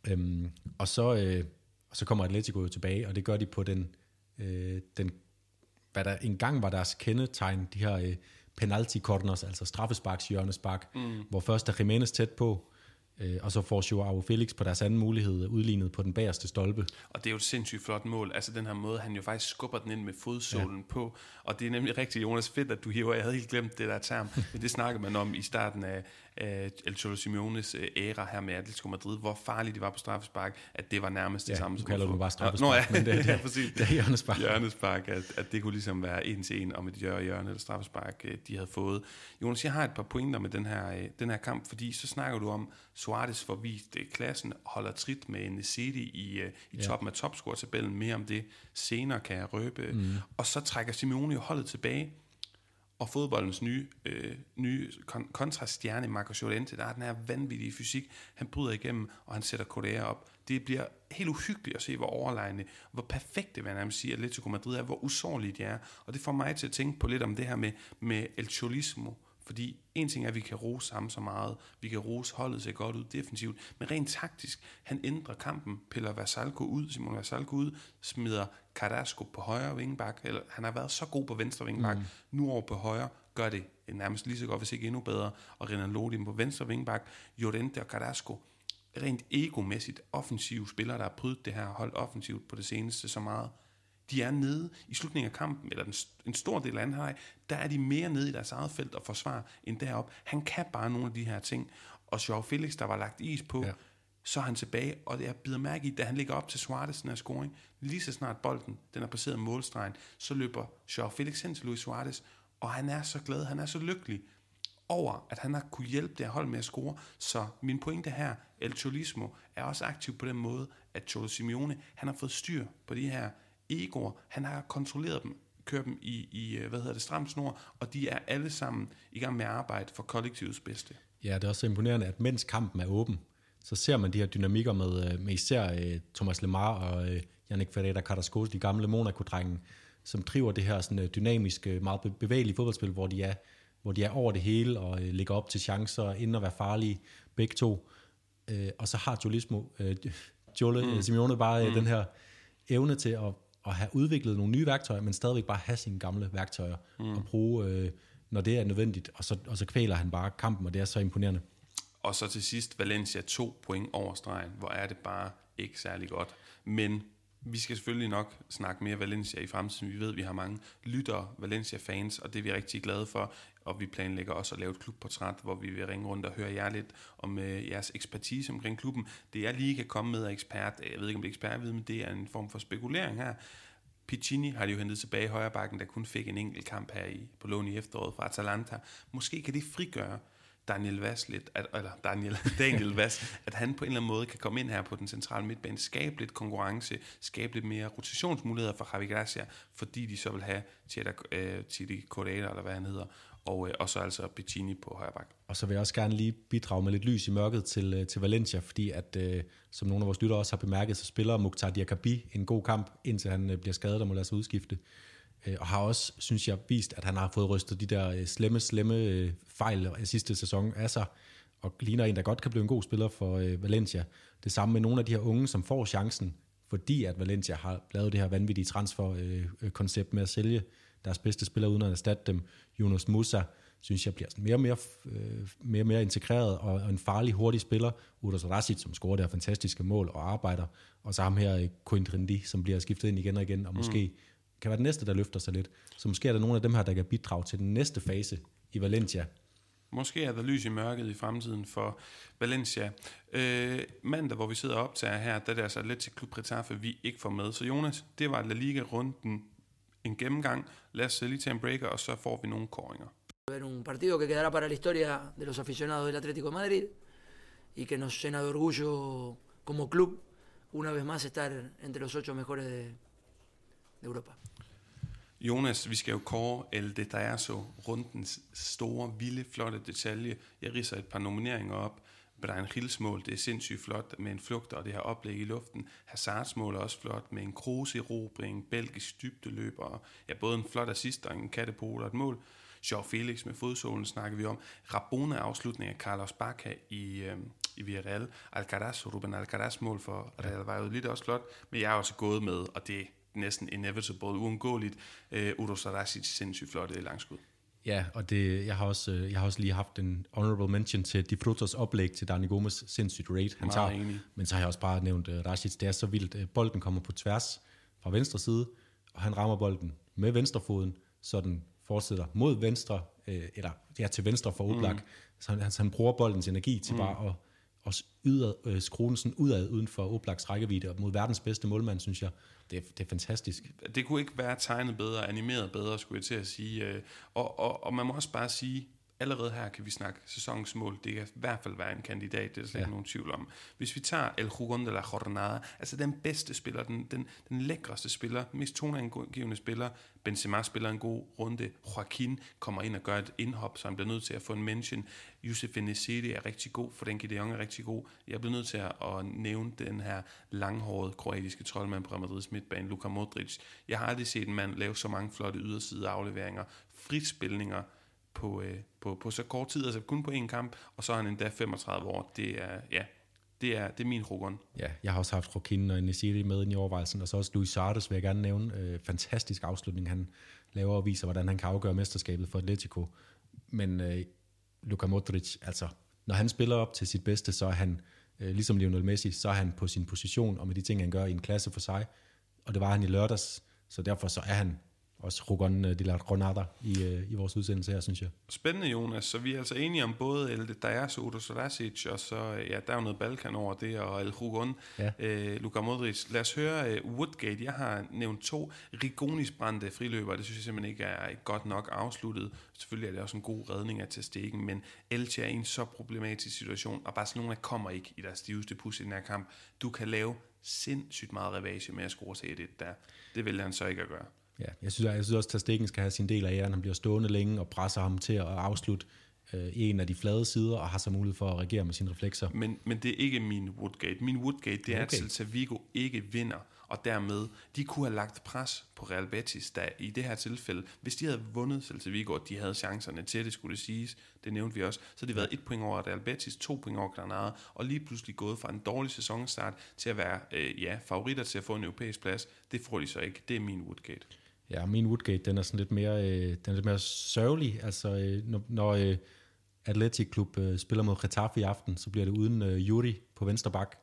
Øhm, og, så, øh, og så kommer Atletico jo tilbage, og det gør de på den, øh, den hvad der engang var deres kendetegn, de her øh, penalty corners, altså straffesparks hjørnespark, mm. hvor først er Jimenez tæt på, øh, og så får Joao Felix på deres anden mulighed udlignet på den bagerste stolpe. Og det er jo et sindssygt flot mål. Altså den her måde, han jo faktisk skubber den ind med fodsålen ja. på. Og det er nemlig rigtig, Jonas, fedt, at du hiver. Jeg havde helt glemt det der term. Men det snakkede man om i starten af, af El Cholo Simeones øh, æra her med Atletico Madrid. Hvor farligt de var på straffespark. At det var nærmest det Ja, samme. som kalder du det bare straffespark, Nå, ja, men det- ja, det- præcis. det er hjørnespark. Hjørnespark, at, at det kunne ligesom være en til en om et hjørne, hjørne eller straffespark, øh, de havde fået. Jonas, jeg har et par pointer med den her, øh, den her kamp, fordi så snakker du om, Suarez får vist øh, klassen, holder trit med City i, øh, i Ja. toppen af topscore-tabellen. Mere om det senere kan jeg røbe. Mm. Og så trækker Simeone jo holdet tilbage og fodboldens nye, øh, nye kon- kontraststjerne, Marco Llorente, der har den her vanvittige fysik. Han bryder igennem, og han sætter Correa op. Det bliver helt uhyggeligt at se, hvor overlegne, hvor perfekte, hvad man siger, Atletico Madrid er, hvor usårligt de er. Og det får mig til at tænke på lidt om det her med, med El Cholismo, fordi en ting er, at vi kan rose ham så meget, vi kan rose holdet ser godt ud defensivt, men rent taktisk, han ændrer kampen, piller Versalco ud, Simon Versalco ud, smider Carrasco på højre vingbak, eller han har været så god på venstre vingbak, mm. nu over på højre, gør det nærmest lige så godt, hvis ikke endnu bedre, og Renan Lodi på venstre vingbak, Llorente og Carrasco, rent egomæssigt offensive spillere, der har brydet det her hold offensivt på det seneste så meget, de er nede i slutningen af kampen, eller den, en stor del af anden halvleg, der er de mere nede i deres eget felt og forsvar end derop. Han kan bare nogle af de her ting. Og Joao Felix, der var lagt is på, ja. så er han tilbage, og jeg bider mærke i, da han ligger op til Suarez, den her scoring, lige så snart bolden den er passeret målstregen, så løber Joao Felix hen til Luis Suarez, og han er så glad, han er så lykkelig over, at han har kunne hjælpe det her hold med at score. Så min pointe her, El Cholismo, er også aktiv på den måde, at Cholo Simeone, han har fået styr på de her egoer. Han har kontrolleret dem, kørt dem i, i øh, hvad hedder det, stram snor, og de er alle sammen i gang med at arbejde for kollektivets bedste. Ja, det er også imponerende, at mens kampen er åben, så ser man de her dynamikker med, øh, med især uh, Thomas Lemar og uh, Yannick Ferreira Carrasco, de gamle Monaco-drenge, som driver det her sådan, dynamiske, meget bevægelige fodboldspil, hvor de er, hvor de er over det hele og uh, ligger op til chancer, inden at være farlige, begge to. Uh, og så har Jolismo, Jole, mm. Simeone bare mm. den her evne til at at have udviklet nogle nye værktøjer, men stadigvæk bare have sine gamle værktøjer mm. og bruge, øh, når det er nødvendigt, og så, og så kvæler han bare kampen, og det er så imponerende. Og så til sidst Valencia to point over stregen, hvor er det bare ikke særlig godt. Men vi skal selvfølgelig nok snakke mere Valencia i fremtiden. Vi ved, at vi har mange lyttere, Valencia-fans, og det er vi rigtig glade for. Og vi planlægger også at lave et klubportræt, hvor vi vil ringe rundt og høre jer lidt om øh, jeres ekspertise omkring klubben. Det jeg lige kan komme med er ekspert, øh, jeg ved ikke om det er ekspertviden, men det er en form for spekulering her. Piccini har de jo hentet tilbage i højre bakken, der kun fik en enkelt kamp her i, på lån i efteråret fra Atalanta. Måske kan det frigøre Daniel Vass lidt, at, eller Daniel, Daniel Vass, at han på en eller anden måde kan komme ind her på den centrale midtbane, skabe lidt konkurrence, skabe lidt mere rotationsmuligheder for Javi Gracia, fordi de så vil have Titi øh, uh, Correa, eller hvad han hedder, og, øh, og så altså Piccini på højre bak. Og så vil jeg også gerne lige bidrage med lidt lys i mørket til, øh, til Valencia, fordi at, øh, som nogle af vores lyttere også har bemærket, så spiller Mukhtar Diakabi en god kamp, indtil han bliver skadet og må lade sig udskifte. Og har også, synes jeg, vist, at han har fået rystet de der slemme, slemme fejl i sidste sæson af sig, og ligner en, der godt kan blive en god spiller for Valencia. Det samme med nogle af de her unge, som får chancen, fordi at Valencia har lavet det her vanvittige transferkoncept med at sælge deres bedste spillere uden at erstatte dem. Jonas Musa, synes jeg bliver sådan mere og mere, mere, mere integreret og, en farlig, hurtig spiller. Udos Rasic, som scorer det her fantastiske mål og arbejder. Og så ham her, Coindrindi, som bliver skiftet ind igen og igen, og måske mm kan være den næste, der løfter sig lidt. Så måske er der nogle af dem her, der kan bidrage til den næste fase i Valencia. Måske er der lys i mørket i fremtiden for Valencia. Øh, mandag, hvor vi sidder og optager her, der er det altså lidt til Klub Retafe, vi ikke får med. Så Jonas, det var La Liga-runden en gennemgang. Lad os lige tage en breaker, og så får vi nogle koringer. Un partido que quedará para la historia de los aficionados del Atlético de Madrid y que nos llena de orgullo como club una vez más estar entre los ocho mejores de, Europa. Jonas, vi skal jo kåre El så rundens store, vilde, flotte detalje. Jeg riser et par nomineringer op. Brian Hills mål, det er sindssygt flot med en flugt og det her oplæg i luften. Hazards mål er også flot med en kruse i robring, belgisk dybdeløb og ja, både en flot assist og en kattepol og et mål. Joao Felix med fodsålen snakker vi om. Rabona afslutning af Carlos Bacca i, øh, i Villarreal. Alcaraz, Ruben Alcaraz mål for Real var jo lidt også flot, men jeg er også gået med, og det næsten inevitable, uundgåeligt, uh, Udo Sarasic sindssygt flotte langskud. Ja, og det, jeg, har også, øh, jeg har også lige haft en honorable mention til De Frutos oplæg til Dani Gomes sindssygt rate, han tager. Enig. Men så har jeg også bare nævnt uh, Rasic, det er så vildt. Uh, bolden kommer på tværs fra venstre side, og han rammer bolden med venstrefoden, så den fortsætter mod venstre, uh, eller ja, til venstre for Oblak. Mm. Så han, han bruger boldens energi til mm. bare at og yder, øh, skrue sådan udad uden for Oblaks rækkevidde, og mod verdens bedste målmand, synes jeg. Det er, det er fantastisk. Det kunne ikke være tegnet bedre, animeret bedre, skulle jeg til at sige. Øh. Og, og, og man må også bare sige, allerede her kan vi snakke sæsonens mål. Det kan i hvert fald være en kandidat, det er der slet ja. nogen tvivl om. Hvis vi tager El Jugon de la Jornada, altså den bedste spiller, den, den, den lækreste spiller, mest toneangivende spiller, Benzema spiller en god runde, Joaquin kommer ind og gør et indhop, så han bliver nødt til at få en mention. Yusuf Enesiri er rigtig god, Frenkie de Jong er rigtig god. Jeg bliver nødt til at, at nævne den her langhårede kroatiske troldmand på Real Madrids midtbane, Luka Modric. Jeg har aldrig set en mand lave så mange flotte yderside afleveringer, fritspilninger, på, øh, på, på så kort tid, altså kun på én kamp, og så er han endda 35 år. Det er, ja, det er, det er min Rogon. Ja, jeg har også haft Rokin og Nesiri med i overvejelsen, og så også Luis Sardes vil jeg gerne nævne. Øh, fantastisk afslutning, han laver og viser, hvordan han kan afgøre mesterskabet for Atletico. Men øh, Luka Modric, altså, når han spiller op til sit bedste, så er han, øh, ligesom Lionel Messi, så er han på sin position, og med de ting, han gør i en klasse for sig. Og det var han i lørdags, så derfor så er han også Rogon øh, de la Granada i, øh, i vores udsendelse her, synes jeg. Spændende, Jonas. Så vi er altså enige om både El Dajas, Udo Sarasic, og så, ja, der er jo noget Balkan over det, og El Rogon, ja. øh, Luka Modric. Lad os høre uh, Woodgate. Jeg har nævnt to Rigonis brændte friløber, det synes jeg simpelthen ikke er godt nok afsluttet. Selvfølgelig er det også en god redning af Testegen, men Elche er i en så problematisk situation, og Barcelona kommer ikke i deres stiveste pus i den her kamp. Du kan lave sindssygt meget revage med at score til det der. Det vil han så ikke at gøre. Ja, jeg synes, jeg synes også, at Stegen skal have sin del af æren. Han bliver stående længe og presser ham til at afslutte øh, en af de flade sider, og har så mulighed for at reagere med sine reflekser. Men, men det er ikke min Woodgate. Min Woodgate, det er, okay. at Celta ikke vinder, og dermed, de kunne have lagt pres på Real Betis, der i det her tilfælde, hvis de havde vundet Celta Vigo, og de havde chancerne til det, skulle det siges, det nævnte vi også, så havde de været et point over Real Betis, to point over Granada, og lige pludselig gået fra en dårlig sæsonstart til at være øh, ja, favoritter til at få en europæisk plads. Det får de så ikke. Det er min Woodgate. Ja, min Woodgate, den er sådan lidt mere, øh, den er lidt mere sørgelig. Altså, øh, når, når øh, Atletic Klub øh, spiller mod Getafe i aften, så bliver det uden øh, Yuri på venstre bak.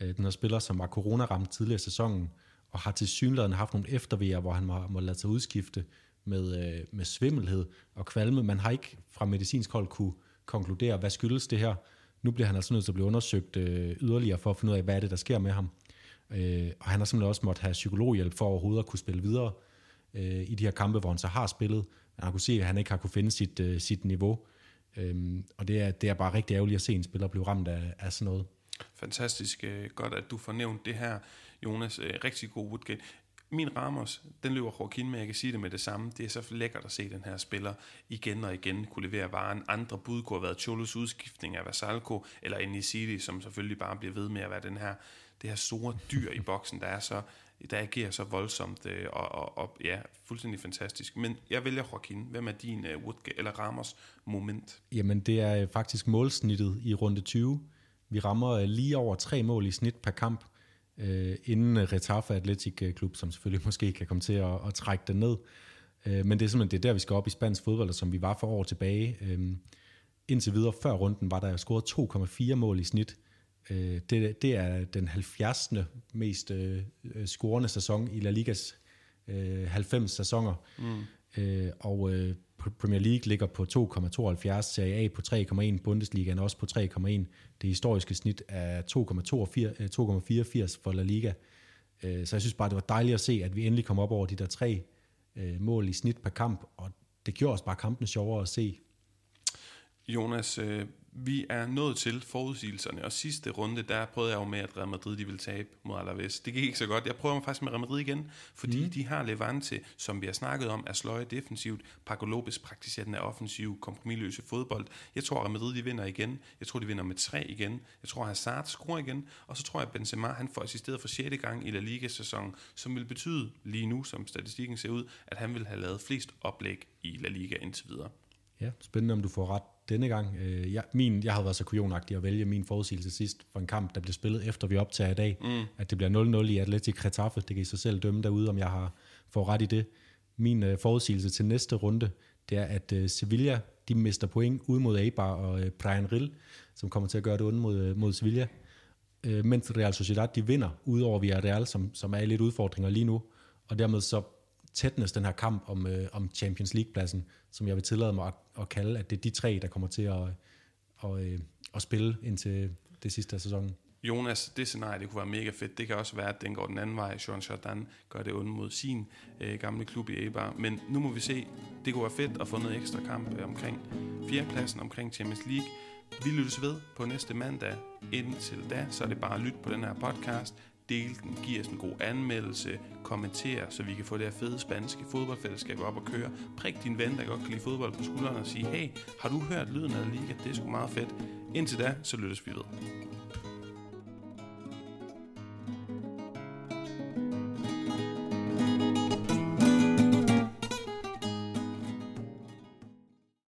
Øh, den her spiller, som var corona-ramt tidligere i sæsonen, og har til synligheden haft nogle eftervejer, hvor han må, må lade sig udskifte med, øh, med svimmelhed og kvalme. Man har ikke fra medicinsk hold kunne konkludere, hvad skyldes det her. Nu bliver han altså nødt til at blive undersøgt øh, yderligere for at finde ud af, hvad er det, der sker med ham. Øh, og han har simpelthen også måtte have psykologhjælp for overhovedet at kunne spille videre øh, Øh, i de her kampe, hvor han så har spillet. Han har kunne se, at han ikke har kunne finde sit, øh, sit niveau. Øhm, og det er, det er bare rigtig ærgerligt at se en spiller blive ramt af, af sådan noget. Fantastisk øh, godt, at du får nævnt det her, Jonas. Øh, rigtig god Woodgate. Min Ramos, den løber Joaquin med, jeg kan sige det med det samme. Det er så lækkert at se den her spiller igen og igen kunne levere varen. Andre bud kunne have været Cholos udskiftning af Vasalco, eller Enisidi, som selvfølgelig bare bliver ved med at være den her, det her store dyr i boksen, der er så der agerer så voldsomt øh, og, og, og ja, fuldstændig fantastisk. Men jeg vælger Joaquin. Hvem er din øh, Woodgate eller Ramos moment? Jamen det er øh, faktisk målsnittet i runde 20. Vi rammer øh, lige over tre mål i snit per kamp, øh, inden øh, Retafa Athletic Klub, som selvfølgelig måske kan komme til at, at trække den ned. Øh, men det er simpelthen det er der, vi skal op i spansk fodbold, som vi var for år tilbage. Øh, indtil videre før runden var der scoret 2,4 mål i snit. Øh, det, det er den 70. mest øh, scorende sæson i La Ligas øh, 90 sæsoner. Mm. Øh, og øh, Premier League ligger på 2,72, Serie A på 3,1, Bundesligaen også på 3,1. Det historiske snit er 2,84 øh, for La Liga. Øh, så jeg synes bare, det var dejligt at se, at vi endelig kom op over de der tre øh, mål i snit per kamp, og det gjorde os bare kampen sjovere at se. Jonas, øh, vi er nået til forudsigelserne, og sidste runde, der prøvede jeg jo med, at Real Madrid de ville tabe mod Alaves. Det gik ikke så godt. Jeg prøver faktisk med Real Madrid igen, fordi mm. de har Levante, som vi har snakket om, er sløje defensivt. Paco Lopez praktiserer den af offensiv, kompromilløse fodbold. Jeg tror, Real Madrid de vinder igen. Jeg tror, de vinder med tre igen. Jeg tror, Hazard scorer igen. Og så tror jeg, at Benzema han får assisteret for 6. gang i La Liga-sæsonen, som vil betyde lige nu, som statistikken ser ud, at han vil have lavet flest oplæg i La Liga indtil videre. Ja, spændende om du får ret denne gang. Øh, jeg, min, jeg havde været så kujonagtig at vælge min forudsigelse sidst for en kamp, der blev spillet efter vi optager i dag, mm. at det bliver 0-0 i Atletic Retaffe. Det kan I så selv dømme derude, om jeg har får ret i det. Min øh, forudsigelse til næste runde, det er, at øh, Sevilla de mister point ud mod Eibar og øh, Brian Rill, som kommer til at gøre det onde mod, øh, mod Sevilla. Øh, mens Real Sociedad de vinder, udover Villarreal, som, som er i lidt udfordringer lige nu. Og dermed så tætnes den her kamp om, øh, om Champions League-pladsen, som jeg vil tillade mig at, at kalde, at det er de tre, der kommer til at, at, øh, at spille indtil det sidste af sæsonen. Jonas, det scenarie, det kunne være mega fedt. Det kan også være, at den går den anden vej. Jean Jordan gør det ondt mod sin øh, gamle klub i Eibar. Men nu må vi se. Det kunne være fedt at få noget ekstra kamp øh, omkring fjerdepladsen omkring Champions League. Vi lyttes ved på næste mandag. Indtil da, så er det bare at lytte på den her podcast. Del den, giv os en god anmeldelse, kommenter, så vi kan få det her fede spanske fodboldfællesskab op og køre. Prik din ven, der godt kan lide fodbold på skulderen og sige, hey, har du hørt lyden af Liga? Det er sgu meget fedt. Indtil da, så lyttes vi ved.